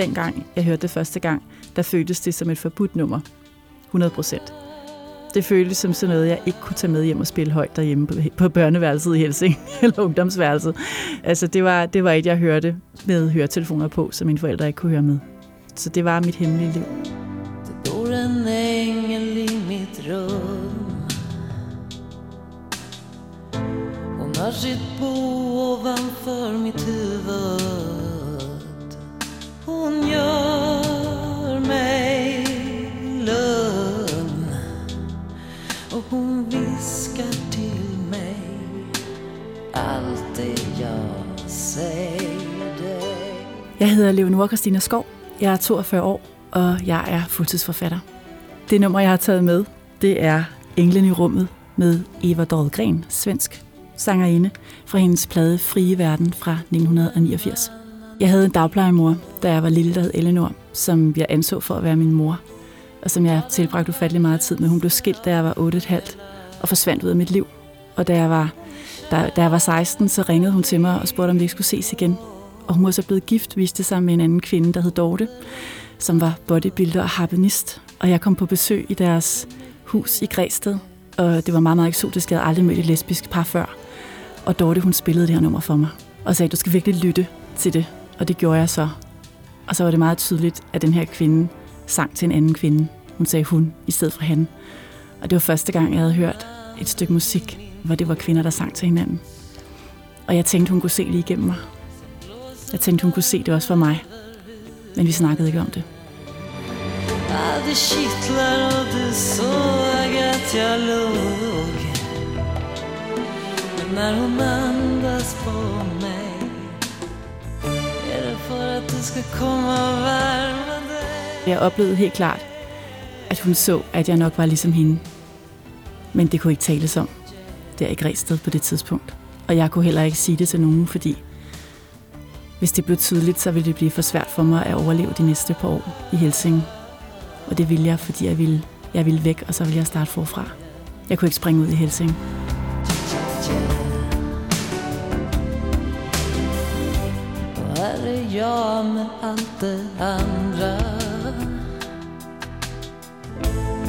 dengang jeg hørte det første gang, der føltes det som et forbudt nummer. 100 procent. Det føltes som sådan noget, jeg ikke kunne tage med hjem og spille højt derhjemme på, på børneværelset i Helsing, eller ungdomsværelset. Altså, det var, det var et, jeg hørte med høretelefoner på, som mine forældre ikke kunne høre med. Så det var mit hemmelige liv. Der bor en engel i mit rum Hon har sitt bo ovanför mitt huvud Jeg hedder Leonora Christina Skov. Jeg er 42 år, og jeg er fuldtidsforfatter. Det nummer, jeg har taget med, det er Englen i rummet med Eva Dahlgren, svensk sangerinde, fra hendes plade Frie Verden fra 1989. Jeg havde en dagplejemor, da jeg var lille, der hed Eleanor, som jeg anså for at være min mor, og som jeg tilbragte ufattelig meget tid med. Hun blev skilt, da jeg var 8,5 og forsvandt ud af mit liv. Og da jeg var, da, da jeg var 16, så ringede hun til mig og spurgte, om vi ikke skulle ses igen. Og hun var så blevet gift, viste sig med en anden kvinde, der hed Dorte, som var bodybuilder og harpenist. Og jeg kom på besøg i deres hus i Græsted, og det var meget, meget eksotisk. Jeg havde aldrig mødt et lesbisk par før. Og Dorte, hun spillede det her nummer for mig, og sagde, du skal virkelig lytte til det. Og det gjorde jeg så. Og så var det meget tydeligt, at den her kvinde sang til en anden kvinde. Hun sagde hun, i stedet for han. Og det var første gang, jeg havde hørt et stykke musik, hvor det var kvinder, der sang til hinanden. Og jeg tænkte, hun kunne se lige igennem mig. Jeg tænkte, hun kunne se det også for mig. Men vi snakkede ikke om det. Det kittlar och du såg att jag låg Men när hon andas på mig Är det för att du ska komma och värma dig Jeg oplevede helt klart, at hun så, at jeg nok var ligesom hende. Men det kunne ikke tales om. Der i Græsted på det tidspunkt. Og jeg kunne heller ikke sige det til nogen, fordi hvis det blev tydeligt, så ville det blive for svært for mig at overleve de næste par år i Helsing. Og det ville jeg, fordi jeg ville, jeg ville væk, og så ville jeg starte forfra. Jeg kunne ikke springe ud i Helsing. Och jeg är med alt det andre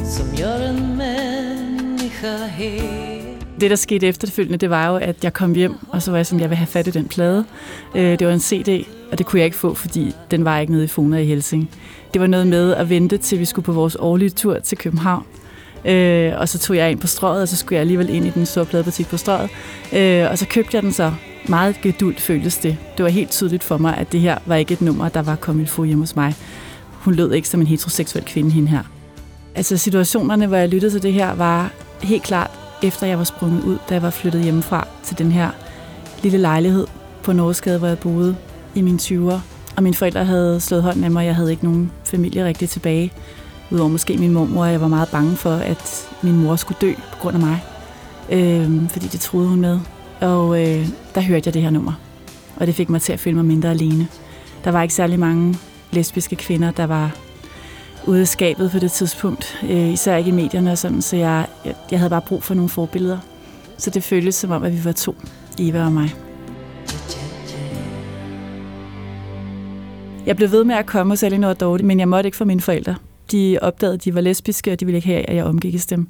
Som gør en människa hel det, der skete efterfølgende, det var jo, at jeg kom hjem, og så var jeg sådan, jeg vil have fat i den plade. Øh, Det var en CD, og det kunne jeg ikke få, fordi den var ikke nede i Fona i Helsing. Det var noget med at vente, til vi skulle på vores årlige tur til København. Øh, og så tog jeg ind på strøget, og så skulle jeg alligevel ind i den store pladebutik på strøget. Øh, og så købte jeg den så. Meget gedult føltes det. Det var helt tydeligt for mig, at det her var ikke et nummer, der var kommet få hjemme hos mig. Hun lød ikke som en heteroseksuel kvinde, hende her. Altså situationerne, hvor jeg lyttede til det her, var helt klart efter jeg var sprunget ud, da jeg var flyttet hjemmefra til den her lille lejlighed på Norskade, hvor jeg boede i mine 20'er. Og mine forældre havde slået hånd med mig, og jeg havde ikke nogen familie rigtig tilbage. Udover måske min mormor, og jeg var meget bange for, at min mor skulle dø på grund af mig. Øh, fordi det troede hun med. Og øh, der hørte jeg det her nummer. Og det fik mig til at føle mig mindre alene. Der var ikke særlig mange lesbiske kvinder, der var ude af skabet på det tidspunkt. Øh, især ikke i medierne og sådan, så jeg, jeg, jeg havde bare brug for nogle forbilleder. Så det føltes som om, at vi var to, Eva og mig. Jeg blev ved med at komme hos Elinor og Dorte, men jeg måtte ikke for mine forældre. De opdagede, at de var lesbiske, og de ville ikke have, at jeg omgik dem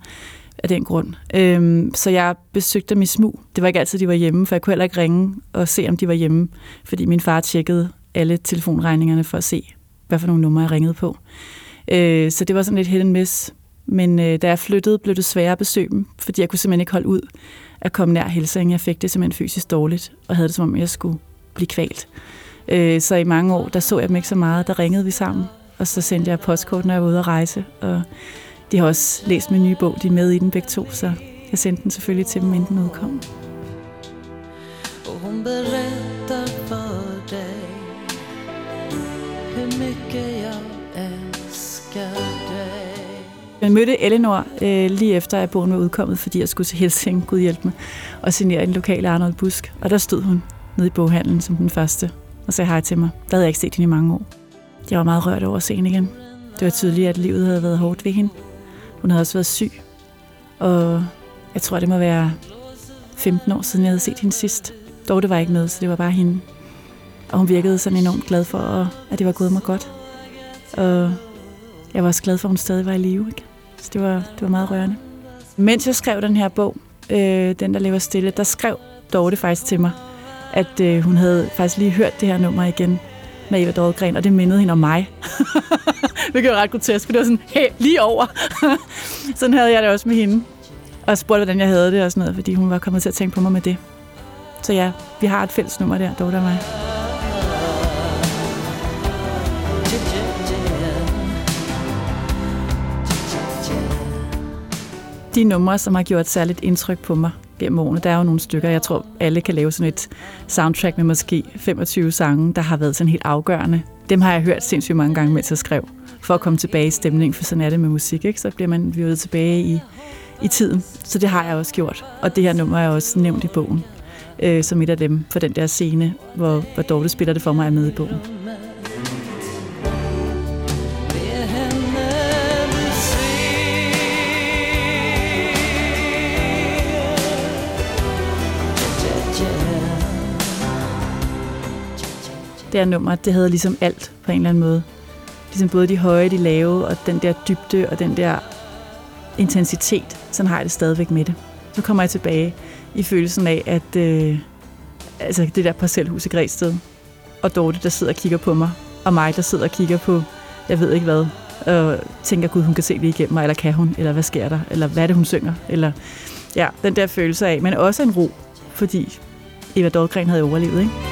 af den grund. Øhm, så jeg besøgte dem i smug. Det var ikke altid, de var hjemme, for jeg kunne heller ikke ringe og se, om de var hjemme, fordi min far tjekkede alle telefonregningerne for at se, hvad for nogle numre jeg ringede på. Øh, så det var sådan lidt hit and miss. Men øh, da jeg flyttede, blev det sværere at besøge dem, fordi jeg kunne simpelthen ikke holde ud at komme nær Helsing. Jeg fik det simpelthen fysisk dårligt, og havde det som om, jeg skulle blive kvalt. Øh, så i mange år, der så jeg dem ikke så meget. Der ringede vi sammen, og så sendte jeg postkort, når jeg var ude at rejse. Og de har også læst min nye bog, de er med i den begge to, så jeg sendte den selvfølgelig til dem, inden den udkom. Og hun beretter for dig Hur mycket Jeg mødte Eleanor øh, lige efter, at bogen var udkommet, fordi jeg skulle til Helsing, Gud hjælp mig, og signere den lokale Arnold Busk. Og der stod hun nede i boghandlen som den første og sagde hej til mig. Der havde jeg ikke set hende i mange år. Jeg var meget rørt over at se hende igen. Det var tydeligt, at livet havde været hårdt ved hende. Hun havde også været syg. Og jeg tror, det må være 15 år siden, jeg havde set hende sidst. Dog det var ikke med, så det var bare hende. Og hun virkede sådan enormt glad for, at det var gået mig godt. Og jeg var også glad for, at hun stadig var i live. Ikke? Så det var, det var meget rørende. Mens jeg skrev den her bog, øh, Den, der lever stille, der skrev Dorte faktisk til mig, at øh, hun havde faktisk lige hørt det her nummer igen med Eva Dahlgren, og det mindede hende om mig. Hvilket var ret grotesk, for det var sådan, hey, lige over. sådan havde jeg det også med hende. Og spurgte, hvordan jeg havde det og sådan noget, fordi hun var kommet til at tænke på mig med det. Så ja, vi har et fælles nummer der, Dorte og mig. De numre, som har gjort særligt indtryk på mig gennem årene, der er jo nogle stykker. Jeg tror, alle kan lave sådan et soundtrack med måske 25 sange, der har været sådan helt afgørende. Dem har jeg hørt sindssygt mange gange, mens jeg skrev, for at komme tilbage i stemning, for sådan er det med musik, ikke? Så bliver man virvet tilbage i, i tiden. Så det har jeg også gjort. Og det her nummer er også nævnt i bogen, øh, som et af dem for den der scene, hvor, hvor Dorte spiller det for mig, er med i bogen. Det her nummer, det havde ligesom alt på en eller anden måde. Ligesom både de høje, de lave, og den der dybde, og den der intensitet. Sådan har jeg det stadigvæk med det. Så kommer jeg tilbage i følelsen af, at øh, altså det der parcelhus i Græsted, og Dorte, der sidder og kigger på mig, og mig, der sidder og kigger på, jeg ved ikke hvad, og tænker, gud, hun kan se det igennem mig, eller kan hun, eller hvad sker der, eller hvad er det, hun synger, eller ja, den der følelse af, men også en ro, fordi Eva Dahlgren havde overlevet, ikke?